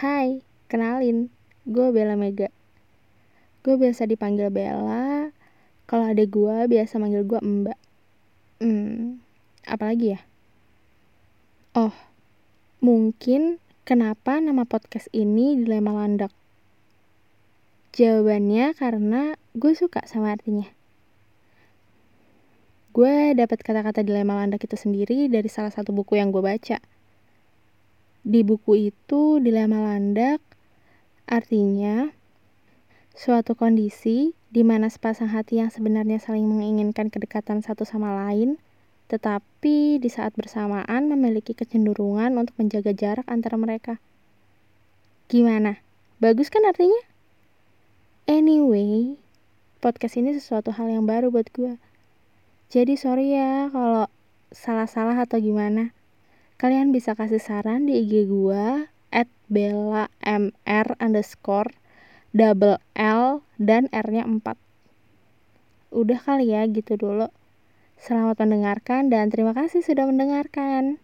Hai, kenalin, gue Bella Mega. Gue biasa dipanggil Bella, kalau ada gue biasa manggil gue Mbak. Hmm, apalagi ya? Oh, mungkin kenapa nama podcast ini Dilema Landak? Jawabannya karena gue suka sama artinya. Gue dapat kata-kata dilema landak itu sendiri dari salah satu buku yang gue baca. Di buku itu, dilema landak artinya suatu kondisi di mana sepasang hati yang sebenarnya saling menginginkan kedekatan satu sama lain, tetapi di saat bersamaan memiliki kecenderungan untuk menjaga jarak antara mereka. Gimana? Bagus kan artinya? Anyway, podcast ini sesuatu hal yang baru buat gue. Jadi sorry ya kalau salah-salah atau gimana. Kalian bisa kasih saran di IG gue at bella mr underscore double L dan R-nya 4. Udah kali ya gitu dulu. Selamat mendengarkan dan terima kasih sudah mendengarkan.